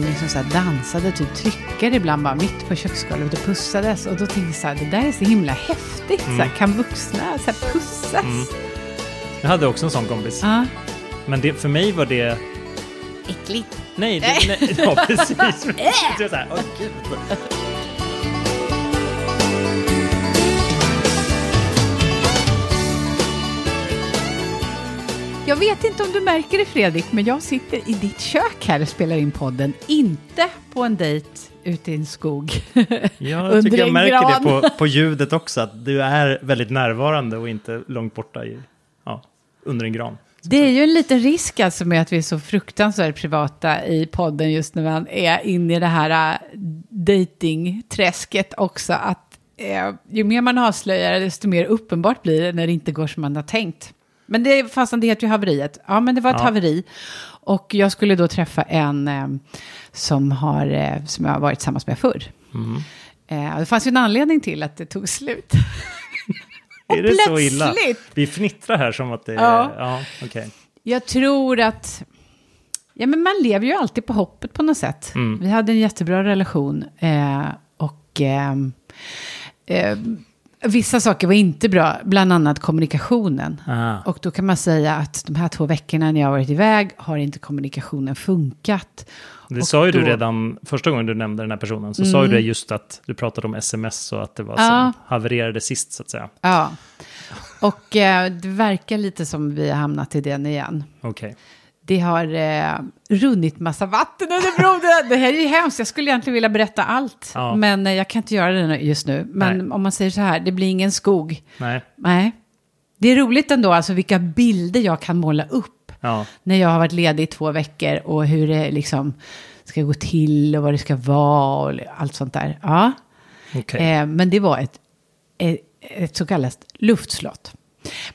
någon liksom så här dansade typ tryckare ibland bara mitt på köksgolvet och pussades. Och då tänkte jag så här, det där är så himla häftigt. Så här, kan vuxna så här, pussas? Jag hade också en sån kompis. Ja. Men det, för mig var det... Äckligt. Nej, det, nej ja, precis. det var så här, åh, Jag vet inte om du märker det Fredrik, men jag sitter i ditt kök här och spelar in podden. Inte på en dejt ute i en skog. Ja, jag tycker jag märker gran. det på, på ljudet också, att du är väldigt närvarande och inte långt borta i, ja, under en gran. Det är ju en liten risk alltså med att vi är så fruktansvärt privata i podden just när man är inne i det här äh, datingträsket också. Att eh, ju mer man avslöjar, desto mer uppenbart blir det när det inte går som man har tänkt. Men det, fastän det heter ju haveriet. Ja, men det var ett Ja. haveri. Och jag skulle då träffa en eh, som, har, eh, som jag har varit tillsammans med förr. Eh, det fanns ju en anledning till att det tog slut. Och är det så illa? plötsligt- Vi fnittrar här som att det är... Ja. Ja, okej. Jag tror att... Ja, men man lever ju alltid på hoppet på något sätt. Vi hade en jättebra relation. Eh, och eh, eh, vissa saker var inte bra, bland annat kommunikationen. Ah. Och då kan man säga att de här två veckorna när jag har varit iväg har inte kommunikationen funkat. Det Och sa ju du då- Mm. redan första gången du nämnde den här personen. Så sa ju det just att du pratade om sms och att det var Ja. som havererade sist så att säga. Ja. Och eh, det verkar lite som vi har hamnat i den igen. Okej. Det har eh, runnit massa vatten under bron. Det här är ju hemskt. Jag skulle egentligen vilja berätta allt. Ja. Men eh, jag kan inte göra det just nu. Men Nej. om man säger så här, det blir ingen skog. Nej. Nej. Det är roligt ändå, alltså vilka bilder jag kan måla upp. Ja. När jag har varit ledig i två veckor och hur det liksom ska gå till och vad det ska vara och allt sånt där. Ja. Okej. Eh, men det var ett, ett, ett så kallat luftslott.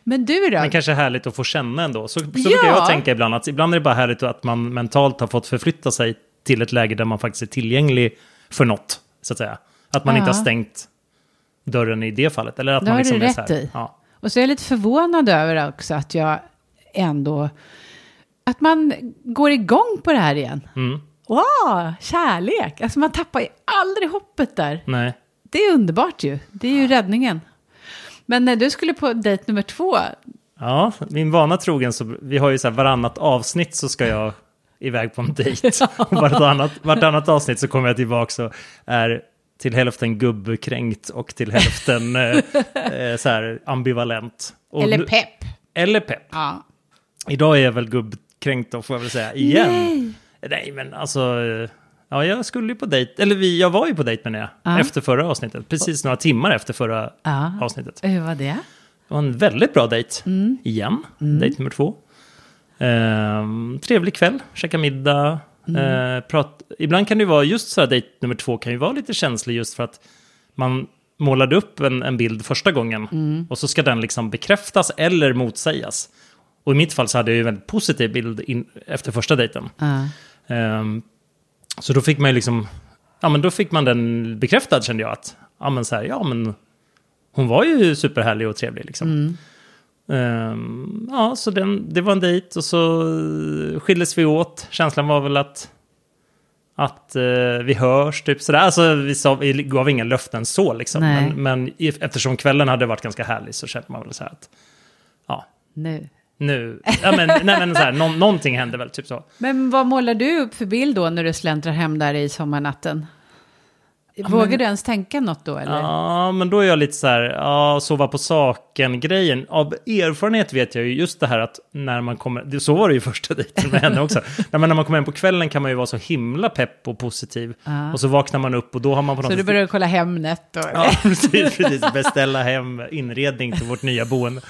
Men du då? Men kanske härligt att få känna ändå. Så, så Ja. brukar jag tänka ibland. Att ibland är det bara härligt att man mentalt har fått förflytta sig till ett läge där man faktiskt är tillgänglig för något. Så att säga. Att man Ja. inte har stängt dörren i det fallet. Eller att Det man har liksom du är så rätt här, i. Ja. Och så är jag lite förvånad över också att jag ändå... Att man går igång på det här igen. Mm. Wow, kärlek! Alltså man tappar ju aldrig hoppet där. Nej. Det är underbart ju. Det är ju räddningen. Men när du skulle på dejt nummer två, Ja, min vana trogen så vi har ju så här varannat avsnitt så ska jag iväg på en dejt. Och vartannat, vartannat avsnitt så kommer jag tillbaka och är till hälften gubbkränkt och till hälften eh, eh, så här ambivalent. Och eller nu- pepp. Eller pepp. Ja. Idag är jag väl gubbkränkt då får jag väl säga igen. Nej. Nej, men alltså... Ja, jag skulle ju på dejt, eller vi, jag var ju på dejt menar jag, Ja. efter förra avsnittet. Precis några timmar efter förra Ja. avsnittet. Hur var det? Det var en väldigt bra dejt. Mm. Igen. Dejt nummer två. Ehm, trevlig kväll, käka middag. Mm. eh, prat. Ibland kan det ju vara, just så här dejt nummer två kan ju vara lite känslig just för att man målade upp en, en bild första gången. Mm. Och så ska den liksom bekräftas eller motsägas. Och i mitt fall så hade jag ju en väldigt positiv bild in, efter första dejten. Ja. Ehm, så då fick man ju liksom, ja men då fick man den bekräftad kände jag att, ja men så här, ja men hon var ju superhärlig och trevlig liksom. Ehm, ja, så den, det var en dejt och så skildes vi åt. Känslan var väl att, att eh, vi hörs, typ sådär. Alltså vi, sa, vi gav inga löften så liksom. Men, men eftersom kvällen hade varit ganska härlig så kände man väl så här att, ja, Nu. Nu, ja men, nej men så här, nå, någonting hände väl, typ så. Men vad målar du upp för bild då när du släntrar hem där i sommarnatten? Vågar du ens tänka något då eller? Ja, men då är jag lite så här, ja, sova på saken-grejen. Av erfarenhet vet jag ju just det här att när man kommer, så var det ju första dejten med henne också. Nej, men när man kommer hem på kvällen kan man ju vara så himla pepp och positiv. Och så vaknar man upp och då har man på något Så du börjar kolla Hemnet och... Ja, precis, precis. Beställa hem inredning till vårt nya boende.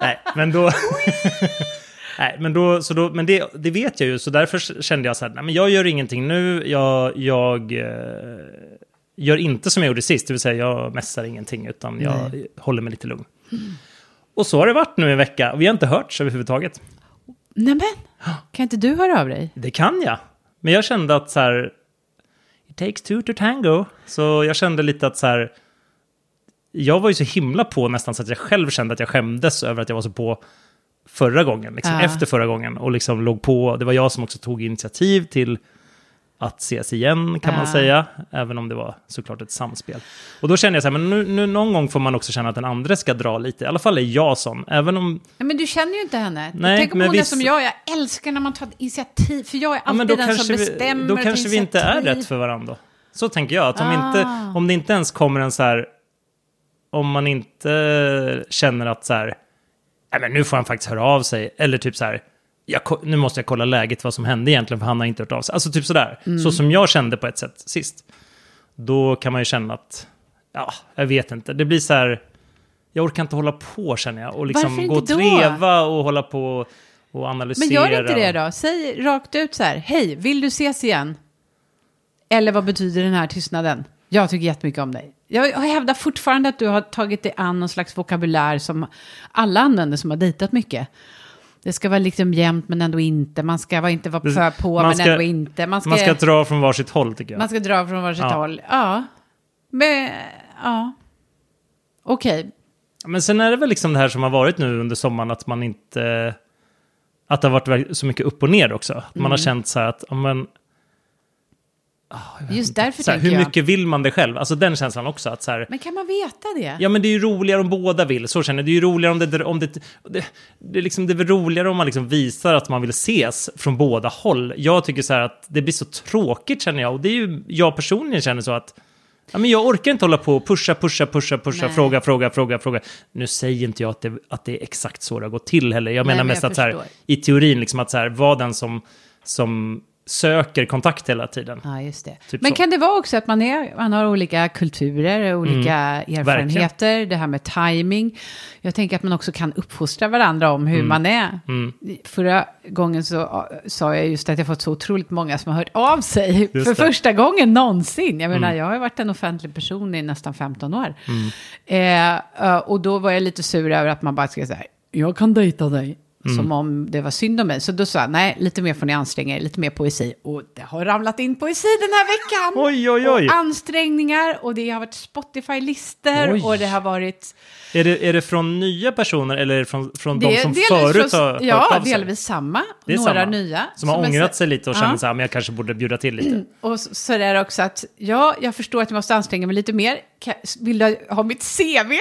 Nej, men då... Nej, men, då, så då, men det, det vet jag ju, så därför kände jag så här, nej, men jag gör ingenting nu, jag, jag eh, gör inte som jag gjorde sist, det vill säga jag mässar ingenting, utan jag håller mig lite lugn. Och så har det varit nu en vecka, och vi har inte hörts överhuvudtaget. Nej men, kan inte du höra av dig? Det kan jag, men jag kände att så här, it takes two to tango, så jag kände lite att så här, jag var ju så himla på nästan så att jag själv kände att jag skämdes över att jag var så på förra gången, liksom, Ja. efter förra gången, och liksom låg på. Det var jag som också tog initiativ till att ses igen kan man Ja. säga, även om det var såklart ett samspel. Och då kände jag så här, men nu, nu någon gång får man också känna att den andra ska dra lite, i alla fall är jag sån, även om Nej, men du känner ju inte henne. Nej, Tänk om hon är visst- som jag, jag älskar när man tar initiativ, för jag är Ja, alltid då den som vi, bestämmer. då kanske vi inte är rätt för varandra. Så tänker jag. Att om, Ah. inte, om det inte ens kommer en så här... Om man inte känner att så här... Nej, men nu får han faktiskt höra av sig. Eller typ så här... Jag, nu måste jag kolla läget, vad som hände egentligen, för han har inte hört av sig. Alltså typ sådär. Mm. Så som jag kände på ett sätt sist. Då kan man ju känna att... Ja, jag vet inte. Det blir så här... Jag orkar inte hålla på känner jag. Och liksom gå och treva och hålla på och analysera. Men gör inte det då. Säg rakt ut så här, hej, vill du ses igen? Eller vad betyder den här tystnaden? Jag tycker jättemycket om dig. Jag jag hävdar fortfarande att du har tagit dig an någon slags vokabulär som alla använder som har dejtat mycket. Det ska vara liksom jämnt men ändå inte. Man ska vara inte vara för på man men ska- ändå inte. Man ska, Man ska dra från varsitt håll tycker jag. man ska dra från varsitt Ja. håll. Ja. Men, ja. Okej. Men sen är det väl liksom det här som har varit nu under sommaren att man inte... Att det har varit så mycket upp och ner också. Man har känt så här att, men, Just därför så här, tänker hur jag. mycket vill man det själv? Alltså den känslan också. Att så här, Men kan man veta det? ja men det är ju roligare om båda vill. Så känner jag. Det är ju roligare om det... Om det, det, det, är liksom, det är väl roligare om man liksom visar att man vill ses från båda håll. Jag tycker så här att det blir så tråkigt känner jag. Och det är ju, jag personligen känner så att Ja, men jag orkar inte hålla på och pusha, pusha, pusha, pusha, Nej. fråga, fråga, fråga, fråga. Nu säger inte jag att det, att det är exakt så det har gått till heller. Jag Nej, menar men mest jag att så här, i teorin, liksom att så här, vara den som, som söker kontakt hela tiden. Ja, just det. Typ Men så. kan det vara också att man, är, man har olika kulturer, olika Mm. erfarenheter, det här med timing. Jag tänker att man också kan uppfostra varandra om Mm. hur man är. Förra gången så sa jag just att jag fått så otroligt många som har hört av sig Just för det. Mm. första gången någonsin. Jag menar, jag har varit en offentlig person i nästan 15 år. Eh, eh, och då var jag lite sur över att man bara ska säga, jag kan dejta dig. Mm. Som om det var synd om mig. Så då sa jag, nej, lite mer får ni anstränga er, lite mer poesi. Och det har ramlat in poesi den här veckan. Oj, oj, oj. Och ansträngningar och det har varit Spotify-listor Oj. och det har varit... Är det, är det från nya personer eller är det från, från de det, som delvis förut från- har hört Ja, av sig? delvis samma. Det är några samma. nya. Som har är ångrat så- sig lite och Ja. känner så här, men jag kanske borde bjuda till lite. Och så, så är det också att, ja, jag förstår att jag måste anstränga mig lite mer. Vill du ha mitt CV?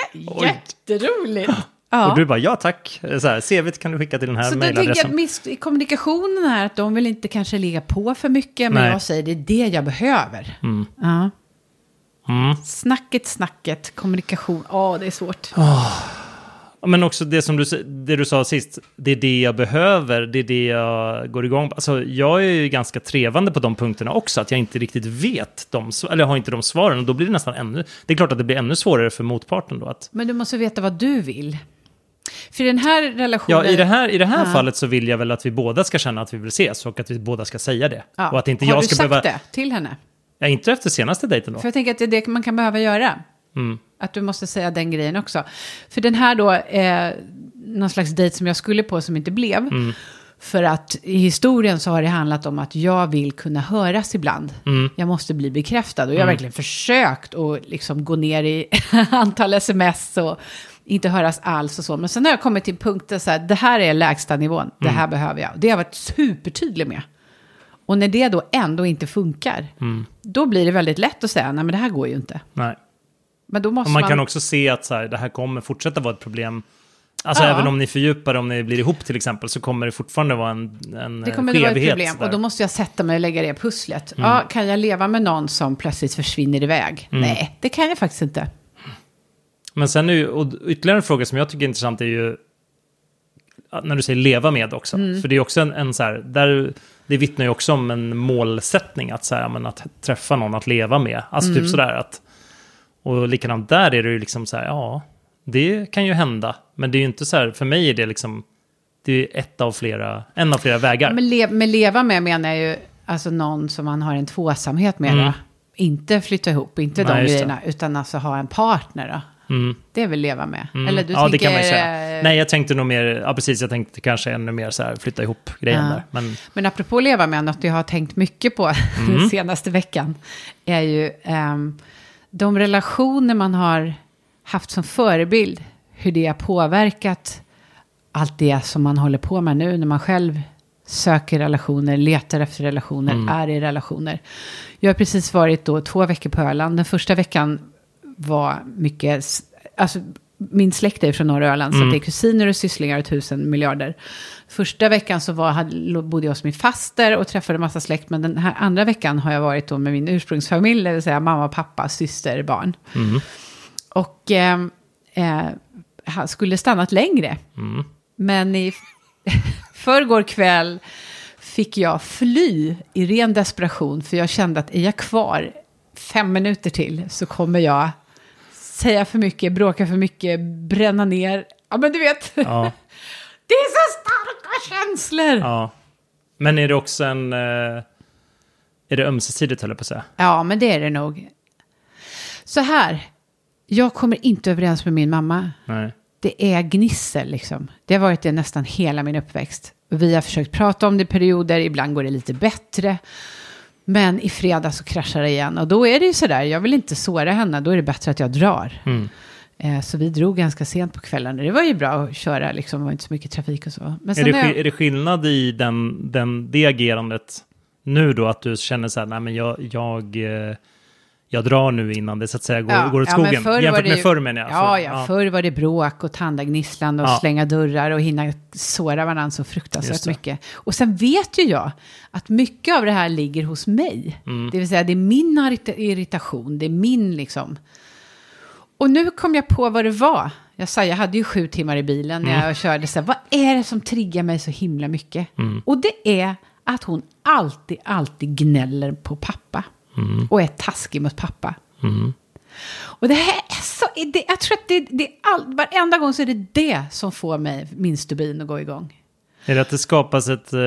Jätteroligt! Ja. Och du bara, ja tack. Så här, CVt kan du skicka till den här Så då tänker jag mejladressen. kommunikationen här, att de vill inte kanske ligga på för mycket, men Nej. jag säger det är det jag behöver. Ja. Mm. Snacket, snacket, kommunikation, ja det är svårt. Ja, Men också det som du, det du sa sist, det är det jag behöver, det är det jag går igång på. Alltså, jag är ju ganska trevande på de punkterna också, att jag inte riktigt vet de, eller har inte de svaren. Och då blir det nästan ännu, det är klart att det blir ännu svårare för motparten då. Att, Men du måste veta vad du vill. För den här relationen... ja, i det här, i det här Ja. fallet så vill jag väl att vi båda ska känna att vi vill ses och att vi båda ska säga det. Ja. Och att inte Har jag du ska sagt behöva... det till henne? Ja, inte efter senaste dejten då. För jag tänker att det är det man kan behöva göra. Mm. Att du måste säga den grejen också. För den här då, eh, någon slags dejt som jag skulle på som inte blev. Mm. För att i historien så har det handlat om att jag vill kunna höras ibland. Mm. Jag måste bli bekräftad. Och jag har verkligen försökt att liksom gå ner i antal sms och inte höras alls och så. Men sen har jag kommit till punkten så här, det här är lägsta nivån. Det Mm. här behöver jag. Det har jag varit supertydlig med. Och när det då ändå inte funkar, Mm. då blir det väldigt lätt att säga, nej men det här går ju inte. Nej. Men då måste Och man man... kan också se att så här, det här kommer fortsätta vara ett problem. Alltså Ja. även om ni fördjupar, om ni blir ihop till exempel, så kommer det fortfarande vara en, en Det kommer att vara ett skevhet problem där. och då måste jag sätta mig och lägga det pusslet. Mm. Ja, kan jag leva med någon som plötsligt försvinner iväg? Nej, det kan jag faktiskt inte. Men sen är ju, och ytterligare en fråga som jag tycker är intressant är ju när du säger leva med också. Mm. För det är också en, en så här, där, det vittnar ju också om en målsättning att, så här, men att träffa någon att leva med. Alltså Mm. typ sådär att, och likadant där är det ju liksom så här, ja, det kan ju hända. Men det är ju inte så här, för mig är det liksom, det är ett av flera, en av flera vägar. Men le med leva med menar jag ju alltså någon som man har en tvåsamhet med. Mm. Då. Inte flytta ihop, inte Nej, de grejerna, utan alltså ha en partner. Då. Mm. Det är väl leva med? Mm. Eller du ja, tänker... det kan man ju säga. Nej, jag tänkte nog mer, ja precis, jag tänkte kanske ännu mer så här flytta ihop grejen Ja. där. Men Men apropå leva med, något jag har tänkt mycket på Mm. den senaste veckan, är ju ehm, de relationer man har haft som förebild, hur det har påverkat allt det som man håller på med nu när man själv söker relationer, letar efter relationer, är i relationer. Jag har precis varit då två veckor på Öland. Den första veckan var mycket, alltså min släkt är från norra Öland, så att det är kusiner och sysslingar och tusen miljarder. Första veckan så var, hade, bodde jag hos min faster och träffade massa släkt, men den här andra veckan har jag varit då med min ursprungsfamilj, det vill säga mamma, pappa, syster, barn. Och eh, eh, han skulle stannat längre. Men i förrgår kväll fick jag fly i ren desperation. För jag kände att är jag kvar fem minuter till så kommer jag säga för mycket, bråka för mycket, bränna ner. Ja, men du vet. Ja. Det är så starka känslor. Ja. ja. Men är det också en... Eh, är det ömsesidigt, höll jag på att säga? men det är det nog. Så här. Jag kommer inte överens med min mamma. Nej. det är gnissel liksom. Det har varit det nästan hela min uppväxt. Vi har försökt prata om det i perioder, ibland går det lite bättre. Men i fredag så kraschar det igen. Och då är det ju sådär, jag vill inte såra henne, då är det bättre att jag drar. Mm. Eh, så vi drog ganska sent på kvällen. Det var ju bra att köra, liksom, det var inte så mycket trafik och så. Men Är det, jag, är det skillnad i den, den, det agerandet nu då? Att du känner så här, nej men jag, jag, eh, jag drar nu innan det så att säga går, går åt men skogen. förr var Jämfört det med förr menar jag. Ja, För- ja, förr var det bråk och tandagnisslan och Ja. slänga dörrar och hinna såra varandra så fruktansvärt mycket. Och sen vet ju jag att mycket av det här ligger hos mig. Mm. Det vill säga det är min irrita- irritation, det är min liksom. Och nu kom jag på vad det var. Jag sa, jag hade ju sju timmar i bilen när Mm. jag körde. Så här, vad är det som triggar mig så himla mycket? Och det är att hon alltid, alltid gnäller på pappa. Och är taskig mot pappa. Och det här är så, det, jag tror att det, det är all, varenda gång så är det det som får mig, min stubin att gå igång. Är det att det skapas ett, eh,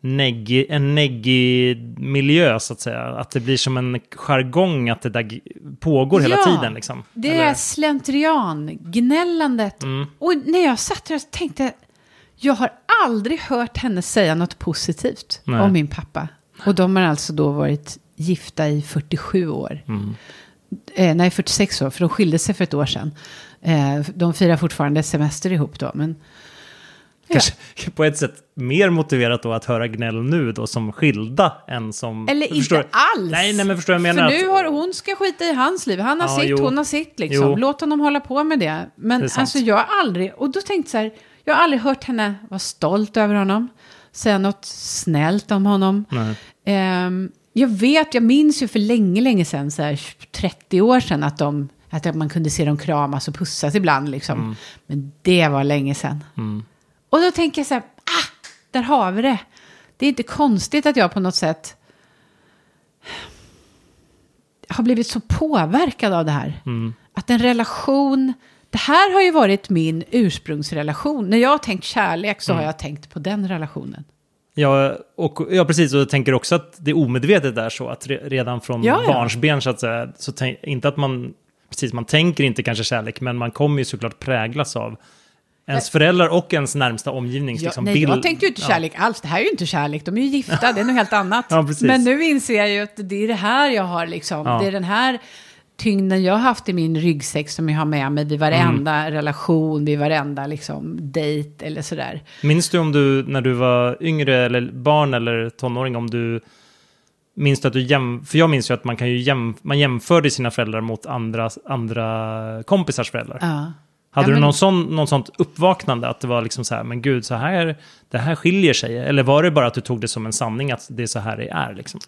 neggi, en neggig miljö så att säga? Att det blir som en jargong att det där pågår hela Ja, tiden liksom? Det Eller? är slentrian, gnällandet. Mm. Och när jag satt där så tänkte jag, jag har aldrig hört henne säga något positivt Nej. om min pappa. Och de har alltså då varit gifta i 47 år. Mm. Eh, nej, 46 år, för de skilde sig för ett år sedan. Eh, de firar fortfarande semester ihop då, men... Kanske på ett sätt mer motiverat då att höra gnäll nu då som skilda än som... Eller inte alls. Nej, nej, men förstår jag menar För nu har hon ska skita i hans liv. Han har Ja, sitt, jo. hon har sitt liksom. Jo. Låt honom hålla på med det. Men Det alltså jag har aldrig, och då tänkte jag så här, jag har aldrig hört henne vara stolt över honom. Säga något snällt om honom. Nej. Jag vet, jag minns ju för länge, länge sedan, så här 30 år sedan, att, de, att man kunde se dem kramas och pussas ibland. Liksom. Mm. Men det var länge sedan. Och då tänker jag så här, ah, där har vi det. Det är inte konstigt att jag på något sätt har blivit så påverkad av det här. Mm. Att en relation, det här har ju varit min ursprungsrelation. När jag har tänkt kärlek så Mm. har jag tänkt på den relationen. Ja, och, ja, precis. Och jag tänker också att det omedvetet är så att re, redan från Ja, ja. barnsben så att säga, så tänk, inte att man, precis, man tänker inte kanske kärlek, men man kommer ju såklart präglas av ens föräldrar och ens närmsta omgivnings Jag, liksom, nej, bild. jag tänkte ju inte Ja. kärlek alls. Det här är ju inte kärlek. De är ju gifta, det är något helt annat. Ja. Men nu inser jag ju att det är det här jag har liksom. Ja. Det är den här tyngden jag har haft i min ryggsäck som jag har med mig vid varenda Mm. relation, vid varenda liksom dejt eller sådär. Minns du om du, när du var yngre, eller barn eller tonåring, om du Minns du att du jäm... För jag minns ju att man kan ju jäm... man jämförde sina föräldrar mot andra, andra kompisars föräldrar. Ja. Hade Ja, du men- någon, sån, någon sånt uppvaknande? Att det var liksom så här, men gud, så här, det här skiljer sig? Eller var det bara att du tog det som en sanning att det är så här det är? Liksom?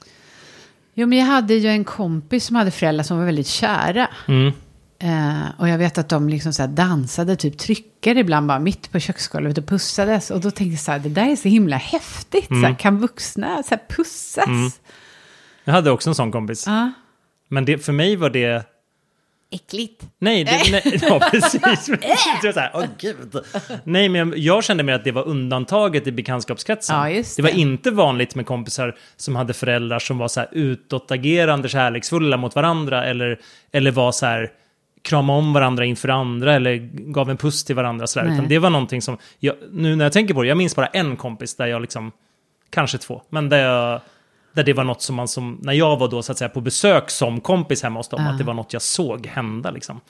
Jo, men jag hade ju en kompis som hade föräldrar som var väldigt kära. Mm. Eh, och jag vet att de liksom så dansade, typ tryckade ibland bara mitt på köksgolvet och pussades. Och då tänkte jag så här, det där är så himla häftigt. Så här, kan vuxna så här pussas? Mm. Jag hade också en sån kompis. Ja. Men det, för mig var det... Äckligt. Nej, det, nej ja, precis. det så här, åh gud. Nej, men jag, jag kände mer att det var undantaget i bekantskapskretsen. Ja, just det var det. inte vanligt med kompisar som hade föräldrar som var så här utåtagerande, kärleksfulla mot varandra eller, eller var så här krama om varandra inför andra eller gav en puss till varandra. Så där. Utan det var någonting som, jag, nu när jag tänker på det, jag minns bara en kompis där jag liksom, kanske två, men där jag där det var något som man som, när jag var då så att säga på besök som kompis hemma hos dem, Ja. att det var något jag såg hända liksom.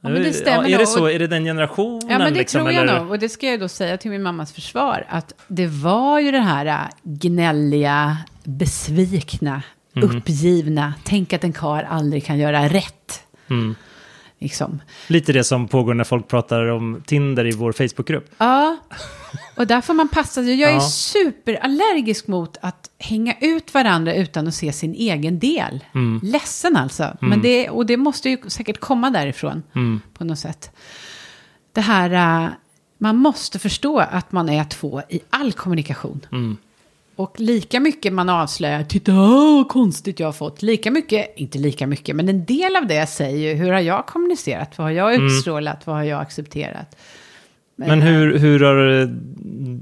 Ja, men det stämmer ja, är det så? Är det den generationen? Ja, men det liksom, tror jag eller? nog. Och det ska jag då säga till min mammas försvar. Att det var ju det här äh, gnälliga, besvikna, Mm. uppgivna. Tänk att en kar aldrig kan göra rätt. Mm. Liksom. Lite det som pågår när folk pratar om Tinder i vår Facebookgrupp. Ja, och där får man passa sig. Jag är Ja. superallergisk mot att hänga ut varandra utan att se sin egen del. Mm. Ledsen alltså. Men det, och det måste ju säkert komma därifrån Mm. på något sätt. Det här, äh, man måste förstå att man är två i all kommunikation. Mm. Och lika mycket man avslöjar, titta vad konstigt jag har fått. Lika mycket, inte lika mycket, men en del av det säger ju, hur har jag kommunicerat? Vad har jag utstrålat? Vad har jag accepterat? Men hur, hur har eh,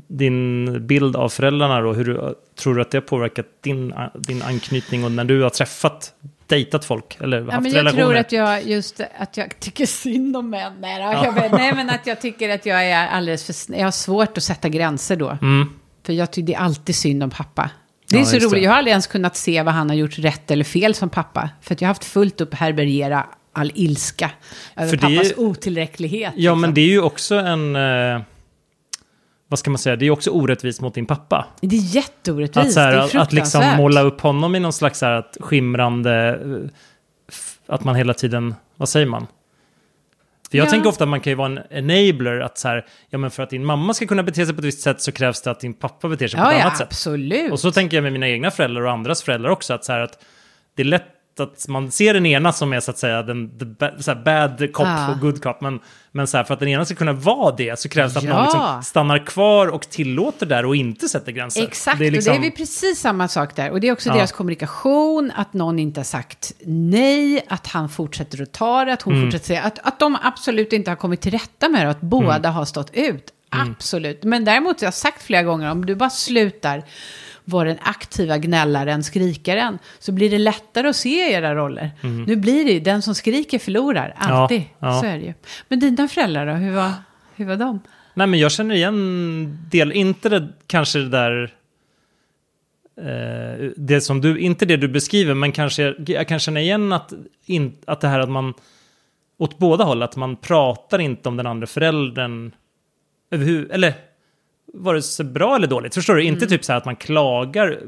din bild av föräldrarna då, hur tror du att det har påverkat din, din anknytning och när du har träffat, dejtat folk eller haft Ja, men jag relationer? tror att jag just att jag tycker synd om män. Nej, jag vet, nej, men att jag tycker att jag är alldeles för... Jag har svårt att sätta gränser då. Mm. För jag tycker det är alltid synd om pappa. Det är Ja, så roligt. det. Jag har aldrig ens kunnat se vad han har gjort rätt eller fel som pappa. För att jag har haft fullt upp att härbärgera all ilska över För det är- pappas otillräcklighet. Ja, men liksom. det är ju också en... Eh, vad ska man säga? Det är också orättvist mot din pappa. det är jätteorättvist. Att, så här, det är att, att liksom måla upp honom i någon slags så här, att skimrande... eh, Att man hela tiden... Vad säger man? För jag Ja. tänker ofta att man kan ju vara en enabler. Att så här, ja men för att din mamma ska kunna bete sig på ett visst sätt så krävs det att din pappa beter sig på Ja, ett ja, annat sätt. absolut. Och så tänker jag med mina egna föräldrar och andras föräldrar också. Att, så här, att det är lätt att man ser den ena som är så att säga den the ba, så här, bad cop Ja. och good cop. Men, men så här, för att den ena ska kunna vara det så krävs det att Ja. någon liksom stannar kvar och tillåter där och inte sätter gränser. Exakt, Det är liksom, och det är vi precis samma sak där. Och det är också Ja. deras kommunikation, att någon inte har sagt nej, att han fortsätter att ta det, att hon Mm. fortsätter säga, att, att de absolut inte har kommit till rätta med det, att båda Mm. har stått ut. Absolut. Men däremot, jag har sagt flera gånger, om du bara slutar vara den aktiva gnällaren, skrikaren, så blir det lättare att se era roller. Nu blir det ju, den som skriker förlorar, alltid. Mm. Ja, ja. Så är det ju. Men dina föräldrar då, hur var, hur var de? Nej, men jag känner igen del, inte det, kanske det där, eh, det som du, inte det du beskriver, men kanske, jag kan känna igen att, in, att det här att man, åt båda håll, att man pratar inte om den andra föräldern, eller vare sig bra eller dåligt. Förstår du? Mm. Inte typ så här att man klagar.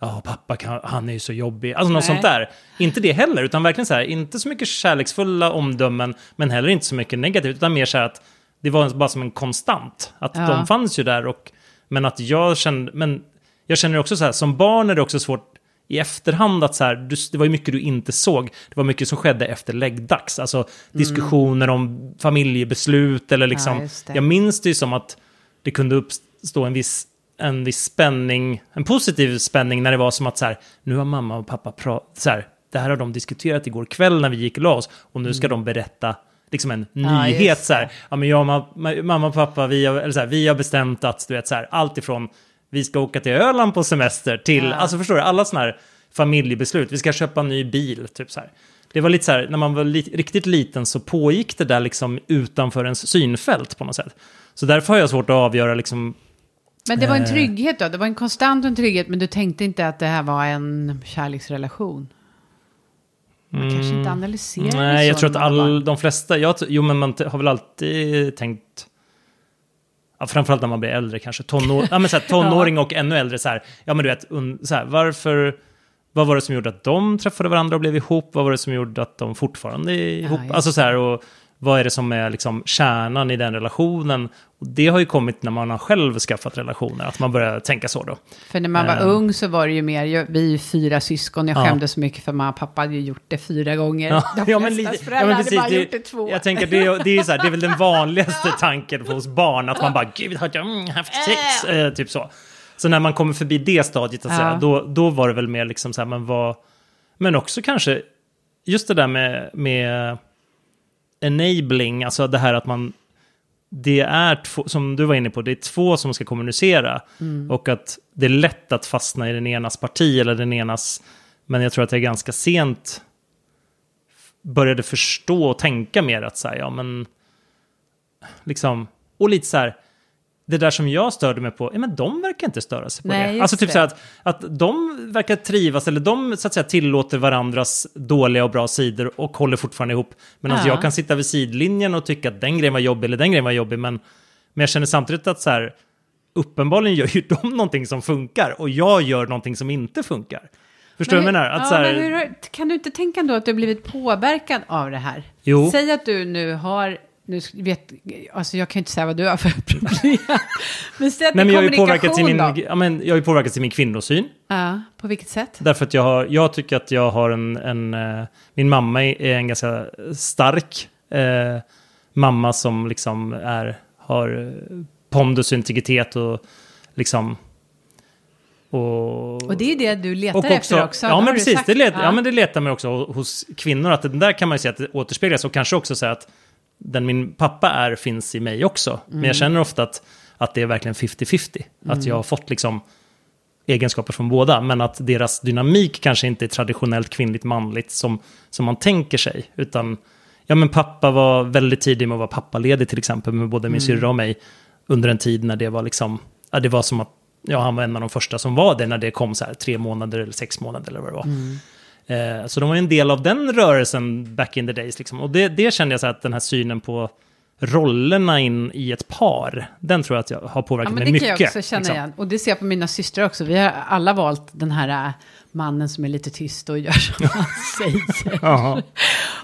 Ja, pappa, kan, han är ju så jobbig. Alltså något Nej. sånt där. Inte det heller, utan verkligen så här, inte så mycket kärleksfulla omdömen, men heller inte så mycket negativt, utan mer så här att det var bara som en konstant. Att Ja. de fanns ju där, och, men att jag kände, men jag känner också så här, som barn är det också svårt i efterhand att så här, du, det var ju mycket du inte såg. Det var mycket som skedde efter läggdags. Alltså diskussioner om familjebeslut eller liksom. Mm. Ja, jag minns det ju som att det kunde uppstå en viss, en viss spänning, en positiv spänning när det var som att så här, nu har mamma och pappa pratat, så här, det här har de diskuterat igår kväll när vi gick och la oss och nu ska de berätta liksom en Mm. Nyhet just så här. Ja, men jag och ma- mamma och pappa, vi har, eller så här, vi har bestämt att, du vet så här, allt ifrån vi ska åka till Öland på semester till, Ja. alltså förstår du, alla sådana här familjebeslut, vi ska köpa en ny bil, typ så här. Det var lite så här, när man var li- riktigt liten så pågick det där liksom utanför ens synfält på något sätt. Så därför har jag svårt att avgöra liksom, Men det var en Eh. trygghet då? Det var en konstant en trygghet, men du tänkte inte att det här var en kärleksrelation? Man kanske inte analyserar det nej, jag så tror att all, de flesta, jag, jo men man har väl alltid tänkt, ja, framförallt när man blir äldre kanske, tonår, ja, men så här, tonåring och ännu äldre så här, ja men du vet, un, så här, varför, vad var det som gjorde att de träffade varandra och blev ihop? Vad var det som gjorde att de fortfarande är ihop? just alltså så här, och vad är det som är liksom kärnan i den relationen? Och det har ju kommit när man har själv skaffat relationer, att man börjar tänka så då. För när man var Eh. ung så var det ju mer, jag- vi är ju fyra syskon, jag Ja. skämdes så mycket för mamma och pappa hade ju gjort det fyra gånger. Ja, De ja, men ja, men hade precis. bara Det, gjort det två. jag tänker det, är- det, är så här, det är väl den vanligaste tanken hos barn, att man bara gud har jag mm, haft sex, eh, typ så. Så när man kommer förbi det stadiet, att Ja. säga, då, då var det väl mer liksom så här, men vad, men också kanske just det där med, med enabling, alltså det här att man, det är två, som du var inne på, det är två som ska kommunicera. Och att det är lätt att fastna i den enas parti eller den enas, men jag tror att det är ganska sent började förstå och tänka mer att säga, ja men, liksom, och lite så här, det där som jag störde mig på, ja, men de verkar inte störa sig på Nej, det. Alltså typ det. så att, att de verkar trivas, eller de så att säga tillåter varandras dåliga och bra sidor och håller fortfarande ihop. Medan Ja. jag kan sitta vid sidlinjen och tycka att den grejen var jobbig eller den grejen var jobbig, men, men jag känner samtidigt att så här, uppenbarligen gör ju de någonting som funkar och jag gör någonting som inte funkar. Förstår du vad jag menar? Att ja, så här, men hur, kan du inte tänka ändå att du har blivit påverkad av det här? Jo. Säg att du nu har, nu vet, alltså jag kan ju inte säga vad du har för problem. men säg att Nej, det men jag har är ju påverkats i min, kommunikation då. ja, men jag har ju påverkats i min kvinnosyn. Ja, på vilket sätt? Därför att jag, har, jag tycker att jag har en, en eh, min mamma är en ganska stark eh, mamma som liksom är, har eh, pondus och integritet och liksom... Och, Och det är det du letar och efter också. Ja, men precis. sagt. Det, let, ja. men det letar man också hos kvinnor. Att det där kan man ju se att det återspeglas. Och kanske också säga att den min pappa är finns i mig också. Men Mm. jag känner ofta att, att det är verkligen 50-50. Att jag har fått liksom egenskaper från båda. Men att deras dynamik kanske inte är traditionellt kvinnligt manligt som, som man tänker sig. Utan, ja men pappa var väldigt tidig med att vara pappaledig till exempel. Med både min syrra och mig. Under en tid när det var liksom, ja det var som att ja, han var en av de första som var det när det kom så här tre månader eller sex månader eller vad det var. Eh, så de var en del av den rörelsen back in the days. Liksom. Och det, det kände jag så att den här synen på rollerna in i ett par, den tror jag att jag har Ja, påverkat men mig det kan mycket. jag också känna liksom. igen. Och det ser jag på mina systrar också. Vi har alla valt den här äh, mannen som är lite tyst och gör som han säger.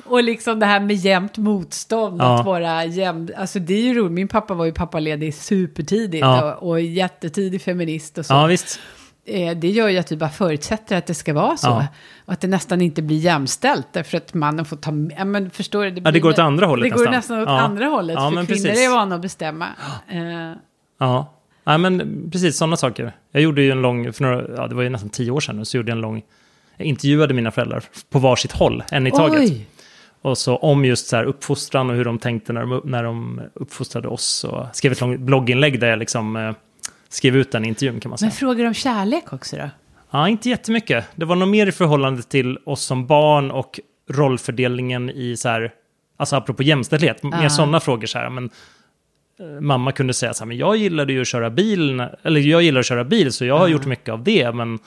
Och liksom det här med jämnt motstånd, Ja. att vara jämn. Alltså det är ju roligt. Min pappa var ju pappaledig supertidigt Ja. och, och jättetidig feminist och så. Ja, visst. Eh, det gör ju att vi bara förutsätter att det ska vara så. Ja. Och att det nästan inte blir jämställt därför att mannen får ta... Ja, men förstår du? Det, Ja, det går åt andra hållet Det går nästan. nästan åt Ja. andra hållet. Ja, för men kvinnor precis. är vana att bestämma. Eh, Ja. ja, men precis sådana saker. Jag gjorde ju en lång, för några, ja, det var ju nästan tio år sedan nu, så gjorde jag en lång, jag intervjuade mina föräldrar på varsitt håll, en i taget. Oj! Och så om just så här uppfostran och hur de tänkte när de, när de uppfostrade oss. Och skrev ett långt blogginlägg där jag liksom eh, skrev ut den intervjun kan man säga. Men frågor om kärlek också då? Ja, inte jättemycket. Det var nog mer i förhållande till oss som barn och rollfördelningen i så här, alltså apropå jämställdhet, Ah. mer sådana frågor så här, men eh, mamma kunde säga så här, men jag gillade ju att köra bil, eller jag gillar att köra bil, så jag har Ah. gjort mycket av det, men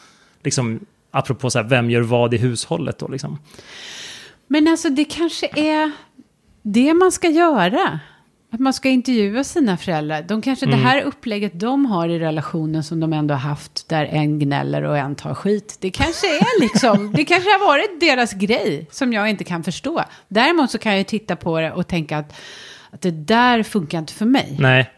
liksom apropå så här, vem gör vad i hushållet då liksom. Men alltså det kanske är det man ska göra. Att man ska intervjua sina föräldrar. De kanske, Mm. Det här upplägget de har i relationen som de ändå har haft, där en gnäller och en tar skit. Det kanske är liksom, det kanske har varit deras grej som jag inte kan förstå. Däremot så kan jag titta på det och tänka att, att det där funkar inte för mig. Nej,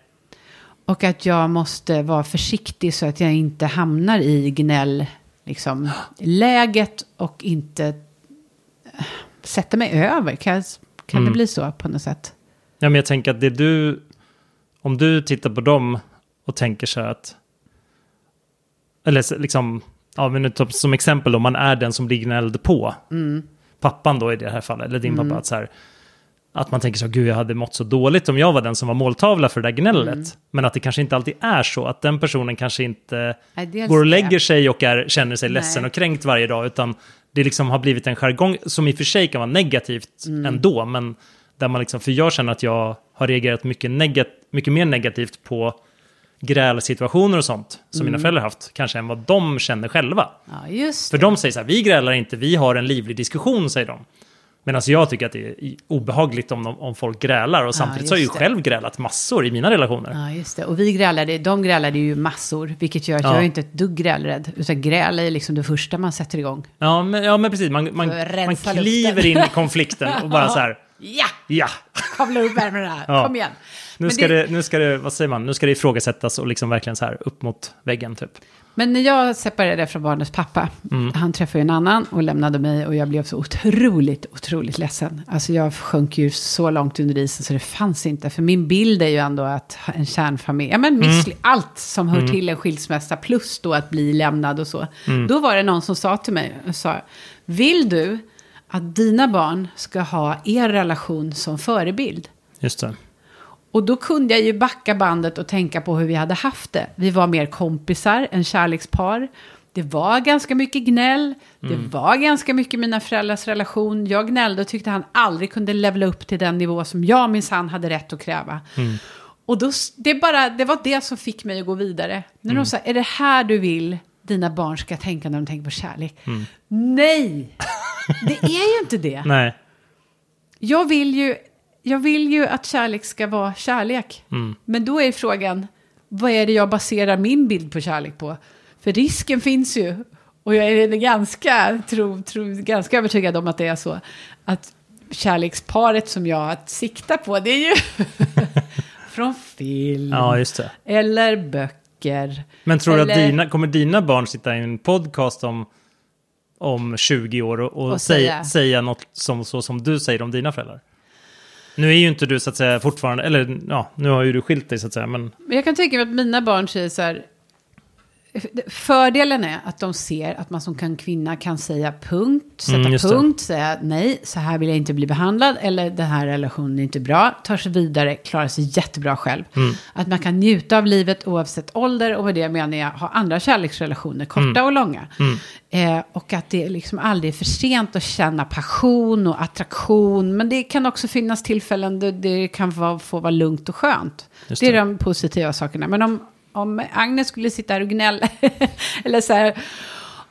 Och att jag måste vara försiktig så att jag inte hamnar i gnäll, liksom, läget och inte eh, sätter mig över. Kan, kan Mm. det bli så på något sätt? Ja, men jag tänker att det du, om du tittar på dem och tänker så här att, eller liksom, ja men som exempel om man är den som blir gnälld på, pappan då i det här fallet, eller din pappa, att så här, att man tänker så, gud jag hade mått så dåligt om jag var den som var måltavla för det där gnället. Men att det kanske inte alltid är så, att den personen kanske inte Nej, går och det. lägger sig och är, känner sig ledsen Nej. och kränkt varje dag, utan det liksom har blivit en jargong som i och för sig kan vara negativt Mm. ändå, men där man liksom, för jag känner att jag har reagerat mycket, negat, mycket mer negativt på grälsituationer och sånt som Mm. mina föräldrar haft, kanske än vad de känner själva. Ja, just För de säger så här, vi grälar inte, vi har en livlig diskussion, säger de. Medan jag tycker att det är obehagligt om, de, om folk grälar, och samtidigt så har jag ju det. själv grälat massor i mina relationer. Ja, just det. Och vi grälade, de grälade ju massor, vilket gör att Ja. jag är inte ett dugg grälrädd. Utan gräl är liksom det första man sätter igång. Ja, men, ja, men precis. Man, man, man kliver in i konflikten och bara så här, Ja, ja, kavla upp ärmarna, Ja. kom igen. nu ska det- det, nu ska det, vad säger man, nu ska det ifrågasättas och liksom verkligen så här upp mot väggen typ. Men när jag separerade från barnets pappa, han träffade en annan och lämnade mig och jag blev så otroligt, otroligt ledsen. Alltså jag sjönk ju så långt under isen så det fanns inte. För min bild är ju ändå att en kärnfamilj, ja men missly- allt som hör till en skilsmässa plus då att bli lämnad och så. Då var det någon som sa till mig, och sa, vill du att dina barn ska ha er relation som förebild? Just det. Och då kunde jag ju backa bandet och tänka på hur vi hade haft det. Vi var mer kompisar, en kärlekspar. Det var ganska mycket gnäll. Det var ganska mycket mina föräldrars relation. Jag gnällde och tyckte han aldrig kunde levela upp till den nivå som jag minsann hade rätt att kräva. Och då, det, bara, det var det som fick mig att gå vidare. När Mm. de sa, är det här du vill dina barn ska tänka när de tänker på kärlek? Mm. Nej, det är ju inte det. Nej. Jag vill ju, jag vill ju att kärlek ska vara kärlek. Mm. Men då är frågan, vad är det jag baserar min bild på kärlek på? För risken finns ju, och jag är ganska, tro, tro, ganska övertygad om att det är så, att kärleksparet som jag siktar på, det är ju från film, Ja, eller böcker. Men tror du att Eller- dina, kommer dina barn sitta i en podcast om, om 20 år och, och, säga, säga- säga något som, så som du säger om dina föräldrar? Nu är ju inte du så att säga fortfarande, eller ja, nu har ju du skilt dig så att säga, men Men jag kan tänka mig att mina barn säger så här. Fördelen är att de ser att man som kan kvinna kan säga punkt, sätta Mm, det. punkt, säga nej, så här vill jag inte bli behandlad, eller den här relationen är inte bra, tar sig vidare, klarar sig jättebra själv. Mm. Att man kan njuta av livet oavsett ålder, och med det menar jag ha andra kärleksrelationer, korta Mm. och långa. Eh, och att det liksom aldrig är för sent att känna passion och attraktion, men det kan också finnas tillfällen då det kan vara, få vara lugnt och skönt. Just det är det. de positiva sakerna. Men om, om Agnes skulle sitta här och gnälla, eller så här,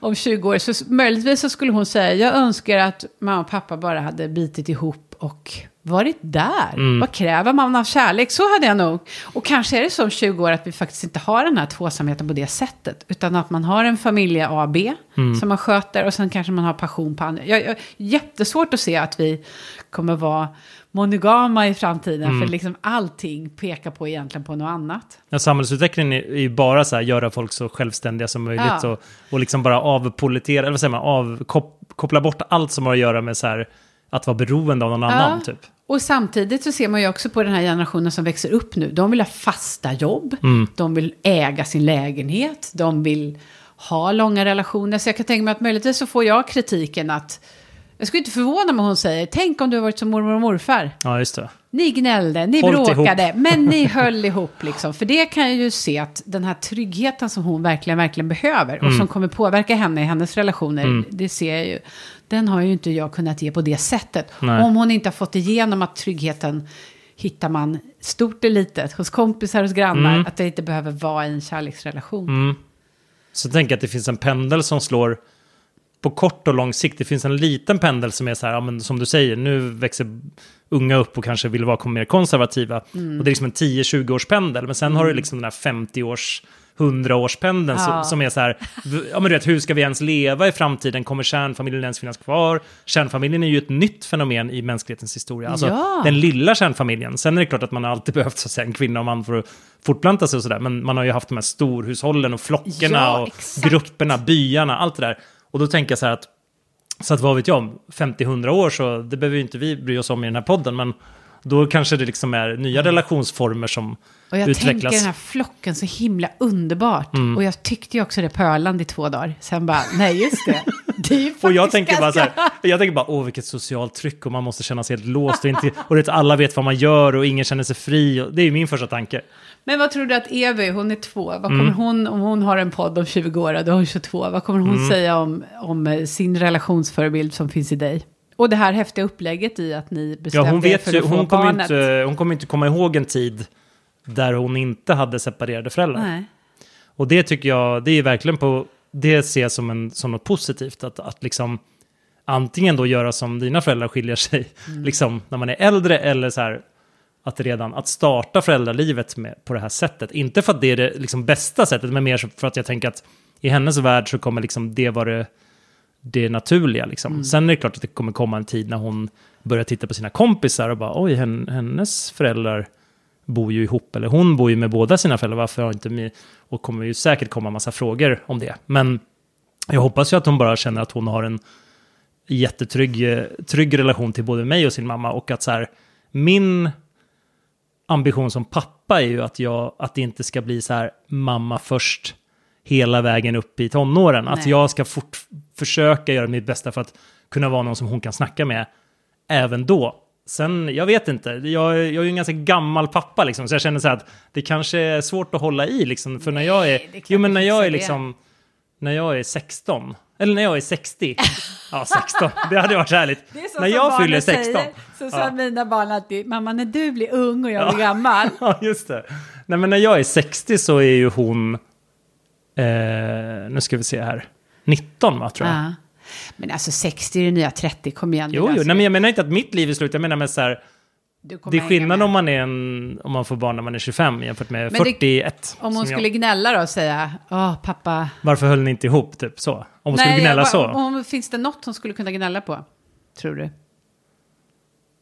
om 20 år, så möjligtvis så skulle hon säga, jag önskar att mamma och pappa bara hade bitit ihop och varit där. Mm. Vad kräver man av kärlek? Så hade jag nog. Och kanske är det så om 20 år att vi faktiskt inte har den här tvåsamheten på det sättet. Utan att man har en familj A, B Mm. som man sköter och sen kanske man har passion på andra. Jag, jag, jättesvårt att se att vi kommer vara monogama i framtiden. Mm. För liksom allting pekar på egentligen på något annat. ja, samhällsutvecklingen är ju bara så här, göra folk så självständiga som möjligt Ja. och, och liksom bara avpolitera, eller vad säger man, avkoppla bort allt som har att göra med så här, att vara beroende av någon annan typ. Och samtidigt så ser man ju också på den här generationen som växer upp nu. De vill ha fasta jobb, Mm. de vill äga sin lägenhet, de vill ha långa relationer. Så jag kan tänka mig att möjligtvis så får jag kritiken att jag skulle inte förvåna mig om hon säger, tänk om du har varit som mormor och morfar. Ja, just det. Ni gnällde, ni Hållt bråkade, men ni höll ihop liksom. För det kan jag ju se att den här tryggheten som hon verkligen, verkligen behöver och Mm. som kommer påverka henne i hennes relationer, det ser jag ju. Den har ju inte jag kunnat ge på det sättet. Nej. Om hon inte har fått igenom att tryggheten hittar man stort och litet, hos kompisar, hos grannar, Mm. att det inte behöver vara i en kärleksrelation. Mm. Så tänk att det finns en pendel som slår på kort och lång sikt. Det finns en liten pendel som är så här, ja, men som du säger, nu växer unga upp och kanske vill vara mer konservativa. Mm. Och det är liksom en 10-20 års pendel. Men sen har du liksom den här 50 års 100-årspendeln Ja. som, som är så här, ja men du vet, hur ska vi ens leva i framtiden? Kommer kärnfamiljen ens finnas kvar? Kärnfamiljen är ju ett nytt fenomen i mänsklighetens historia. Alltså Ja. den lilla kärnfamiljen. Sen är det klart att man alltid behövt så säga, en kvinna och man för att fortplanta sig och sådär. Men man har ju haft de här storhushållen och flockarna Ja, och exakt. grupperna, byarna, allt det där. Och då tänker jag så här att, så att vad vet jag, om 50-100 år så det behöver ju inte vi bry oss om i den här podden, men då kanske det liksom är nya relationsformer som Och jag utvecklas. tänker den här flocken så himla underbart. Mm. Och jag tyckte ju också det på Öland i två dagar. Sen bara, nej just det. Och jag tänker bara så här, jag tänker bara, åh vilket socialt tryck och man måste känna sig helt låst och, inte, och det, alla vet vad man gör och ingen känner sig fri. Och, det är ju min första tanke. Men vad tror du att Evi, hon är två, vad Mm. kommer hon, om hon har en podd om 20 år, och då är hon 22, vad kommer hon Mm. säga om, om eh, sin relationsförebild som finns i dig? Och det här häftiga upplägget i att ni Ja, bestämde hon er vet för ju, att få hon kommer, barnet. inte, hon kommer inte komma ihåg en tid där hon inte hade separerade föräldrar. Nej. Och det tycker jag, det är verkligen på, det ser jag som, en, som något positivt. Att, att liksom antingen då göra som dina föräldrar skiljer sig, Mm. liksom när man är äldre, eller så här att redan, att starta föräldralivet med, på det här sättet. Inte för att det är det liksom bästa sättet, men mer för att jag tänker att i hennes värld så kommer liksom det vara det, det naturliga. Liksom. Mm. Sen är det klart att det kommer komma en tid när hon börjar titta på sina kompisar och bara oj, hen, hennes föräldrar bor ju ihop, eller hon bor ju med båda sina föräldrar, varför har inte mi... Och kommer ju säkert komma massa frågor om det. Men jag hoppas ju att hon bara känner att hon har en jättetrygg eh, trygg relation till både mig och sin mamma. Och att så här, min ambition som pappa är ju att, jag, att det inte ska bli så här mamma först hela vägen upp i tonåren. Att Nej. jag ska fort, försöka göra mitt bästa för att kunna vara någon som hon kan snacka med även då. Sen, jag vet inte, jag, jag är ju en ganska gammal pappa liksom, så jag känner så här att det kanske är svårt att hålla i liksom, för när jag är, det är klart jo men det när jag är det. liksom, när jag är 16, Eller när jag är 60. Ja, 16. Det hade varit härligt. när jag fyller 16. Säger, så sa ja. mina barn alltid, mamma när du blir ung och jag blir ja. gammal. Ja, just det. Nej, men när jag är 60 så är ju hon, eh, nu ska vi se här, 19 va, tror jag. Ja. Men alltså 60 är det nya 30, kom igen. Jo, jo, nej, men jag menar inte att mitt liv är slut, jag menar med så här, det är skillnad om man, är en, om man får barn när man är 25 jämfört med Men 41. om hon skulle jag. gnälla då och säga, åh pappa. Varför höll ni inte ihop, typ så? Om hon Nej, skulle gnälla så. Om, finns det något hon skulle kunna gnälla på, tror du?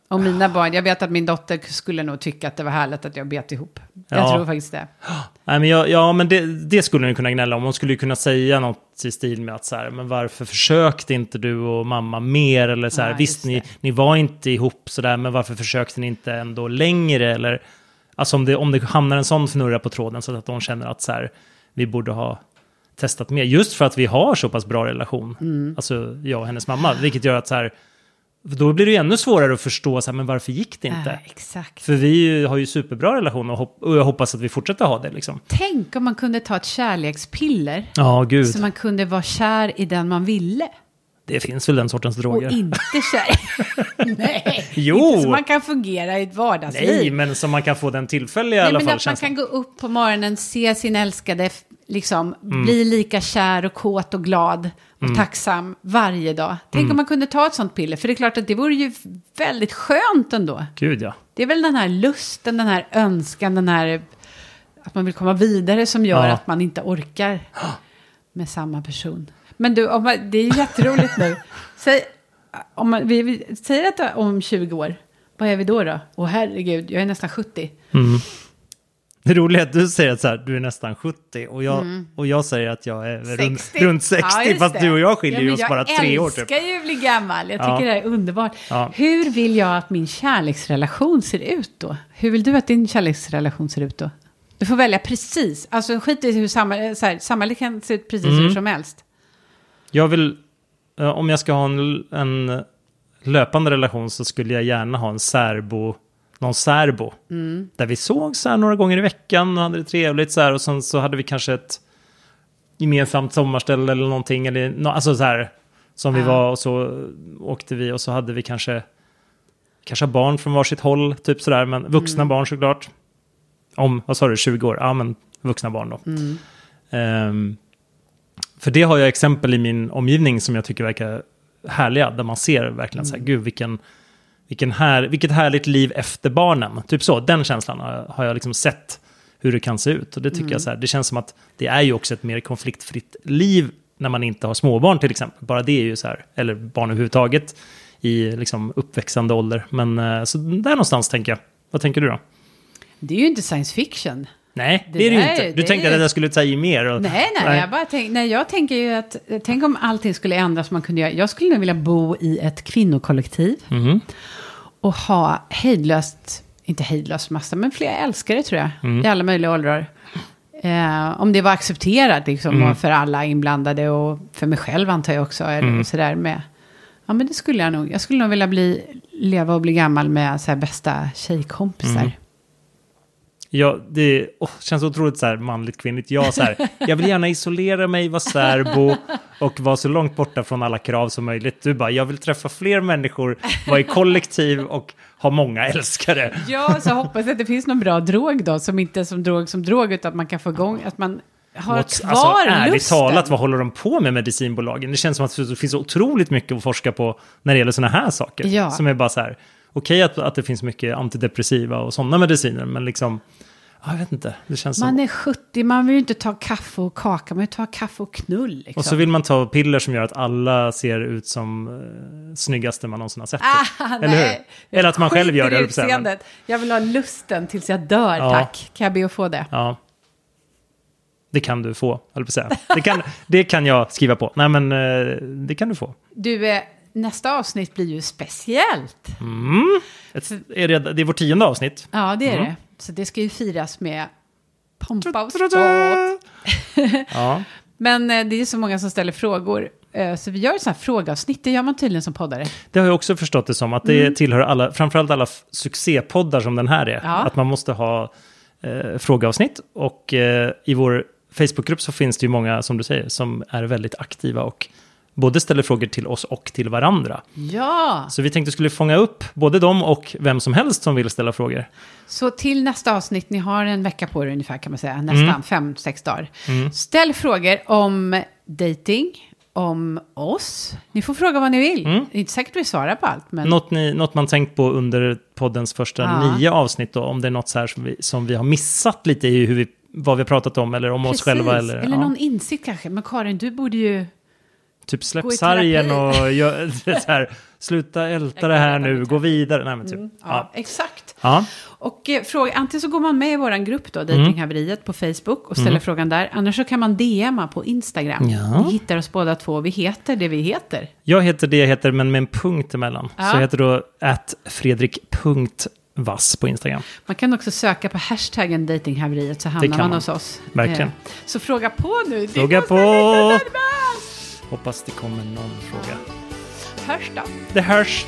Och mina barn, jag vet att min dotter skulle nog tycka att det var härligt att jag bet ihop. Jag ja. tror faktiskt det. Nej, men jag, ja, men det, det skulle hon kunna gnälla om. Hon skulle kunna säga något i stil med att så här, men varför försökte inte du och mamma mer? Eller så här, Nej, visst, ni, ni var inte ihop så där, men varför försökte ni inte ändå längre? Eller, alltså om det, om det hamnar en sån fnurra på tråden så att hon känner att så här, vi borde ha testat mer. Just för att vi har så pass bra relation, mm. alltså jag och hennes mamma, vilket gör att så här, då blir det ju ännu svårare att förstå, så här, men varför gick det inte? Exakt. För vi har ju superbra relation och, hopp och jag hoppas att vi fortsätter ha det. Liksom. Tänk om man kunde ta ett kärlekspiller. Ja, gud. Så man kunde vara kär i den man ville. Det finns väl den sortens droger. Och inte kär. Nej, jo. inte så man kan fungera i ett vardagsliv. Nej, men så man kan få den tillfälliga Nej, i alla men fall. Att man kan gå upp på morgonen, se sin älskade, liksom mm. bli lika kär och kåt och glad och mm. tacksam varje dag. Tänk mm. om man kunde ta ett sånt piller, för det är klart att det vore ju väldigt skönt ändå. Gud ja. Det är väl den här lusten, den här önskan, den här att man vill komma vidare som gör ja. att man inte orkar med samma person. Men du, man, det är jätteroligt nu. Säg, om man, vi, vi säger att om 20 år, vad är vi då då? Åh herregud, jag är nästan 70. Mm. Det roliga är att du säger att så här, du är nästan 70 och jag, mm. och jag säger att jag är 60. Runt, runt 60, ja, fast du och jag skiljer ja, oss bara tre år. Jag älskar ju att bli gammal, jag tycker ja. det är underbart. Ja. Hur vill jag att min kärleksrelation ser ut då? Hur vill du att din kärleksrelation ser ut då? Du får välja precis, alltså skit i hur samhället, så här, samhället kan se ut precis mm. hur som helst. Jag vill, om jag ska ha en, en löpande relation så skulle jag gärna ha en särbo någon särbo. Mm. Där vi såg så här några gånger i veckan och hade det trevligt så här. Och sen så hade vi kanske ett gemensamt sommarställe eller någonting. Eller, alltså så här, som vi var och så åkte vi och så hade vi kanske, kanske barn från varsitt håll, typ sådär. Men vuxna mm. barn såklart. Om, vad sa du, 20 år? Ja, men vuxna barn då. Um, för det har jag exempel i min omgivning som jag tycker verkar härliga. Där man ser verkligen så här, mm. gud vilken vilken här, vilket härligt liv efter barnen. Typ så, den känslan har, har jag liksom sett hur det kan se ut. Och det tycker mm. jag så här, det känns som att det är ju också ett mer konfliktfritt liv när man inte har småbarn till exempel. Bara det är ju så här, eller barn överhuvudtaget i liksom uppväxande ålder. Men eh, så där någonstans tänker jag. Vad tänker du då? Det är ju inte science fiction. Nej, det, det är det ju inte. Du tänkte att jag skulle ta i mer. Och... Nej, nej, nej. Jag, bara tänk, nej, jag tänker ju att, tänk om allting skulle ändras man kunde göra. Jag skulle nog vilja bo i ett kvinnokollektiv. Mm. Och ha hejdlöst, inte hejdlöst massa, men fler älskare tror jag. Mm. I alla möjliga åldrar. Eh, om det var accepterat liksom, mm. för alla inblandade och för mig själv antar jag också. Eller mm. sådär med. Ja, men det skulle jag nog. Jag skulle nog vilja bli, leva och bli gammal med så här, bästa tjejkompisar. Mm. Ja, det oh, känns otroligt så här manligt kvinnligt. Jag, så här, jag vill gärna isolera mig, vara särbo och vara så långt borta från alla krav som möjligt. Du bara, jag vill träffa fler människor, vara i kollektiv och ha många älskare. Ja, så hoppas jag att det finns någon bra drog då, som inte är som drog som drog, utan att man kan få igång, att man har What, kvar alltså, ärligt lusten. talat, vad håller de på med medicinbolagen? Det känns som att det finns otroligt mycket att forska på när det gäller sådana här saker. Ja. Som är bara så här, okej att, att det finns mycket antidepressiva och sådana mediciner, men liksom... Jag vet inte, det känns Man som... är 70, man vill ju inte ta kaffe och kaka, man vill ta kaffe och knull. Liksom. Och så vill man ta piller som gör att alla ser ut som uh, snyggaste man någonsin har sett. Ah, eller nej. hur? Eller att man själv gör det. Utseendet. Jag vill ha lusten tills jag dör, ja. tack. Kan jag be att få det? Ja. Det kan du få, höll på att säga. Det kan, det kan jag skriva på. Nej, men uh, det kan du få. Du, uh, nästa avsnitt blir ju speciellt. Mm. Ett, är det, det är vårt tionde avsnitt. Ja, det är mm. det. Så det ska ju firas med pompa och ståt. ja. Men eh, det är så många som ställer frågor. Eh, så vi gör ett sånt här frågeavsnitt, det gör man tydligen som poddare. Det har jag också förstått det som, att det mm. tillhör alla, framförallt alla succépoddar som den här är. Ja. Att man måste ha eh, frågeavsnitt. Och eh, i vår Facebookgrupp så finns det ju många, som du säger, som är väldigt aktiva och både ställer frågor till oss och till varandra. Ja, Så vi tänkte skulle fånga upp både dem och vem som helst som vill ställa frågor. så till nästa avsnitt, ni har en vecka på er ungefär kan man säga, nästan Mm. fem, sex dagar. Ställ frågor om dating, om oss. Ni får fråga vad ni vill. Mm. Det är inte säkert vi svarar på allt, men Något, ni, något man tänkt på under poddens första Ja. nio avsnitt då, om det är något så här som vi, som vi har missat lite i hur vi, vad vi har pratat om eller om oss själva. Eller, eller ja. någon insikt kanske. Men Karin, du borde ju... Typ släpp sargen och gör, så här, sluta älta det här nu, gå vidare. Nej, men typ. Mm, Ja, ja. exakt. Ja. Och eh, fråga, antingen så går man med i vår grupp då, Datinghaveriet på Facebook och ställer frågan där. Annars så kan man DMa på Instagram. Ja. Ni hittar oss båda två. Vi heter det vi heter. Jag heter det jag heter, men med en punkt emellan. Ja. Så jag heter då att fredrik.vass på Instagram. Man kan också söka på hashtaggen Datinghaveriet så hamnar man man. hos oss. Verkligen. Eh, Så fråga på nu. Fråga på. Hoppas det kommer någon fråga. Hörs då. Det hörs!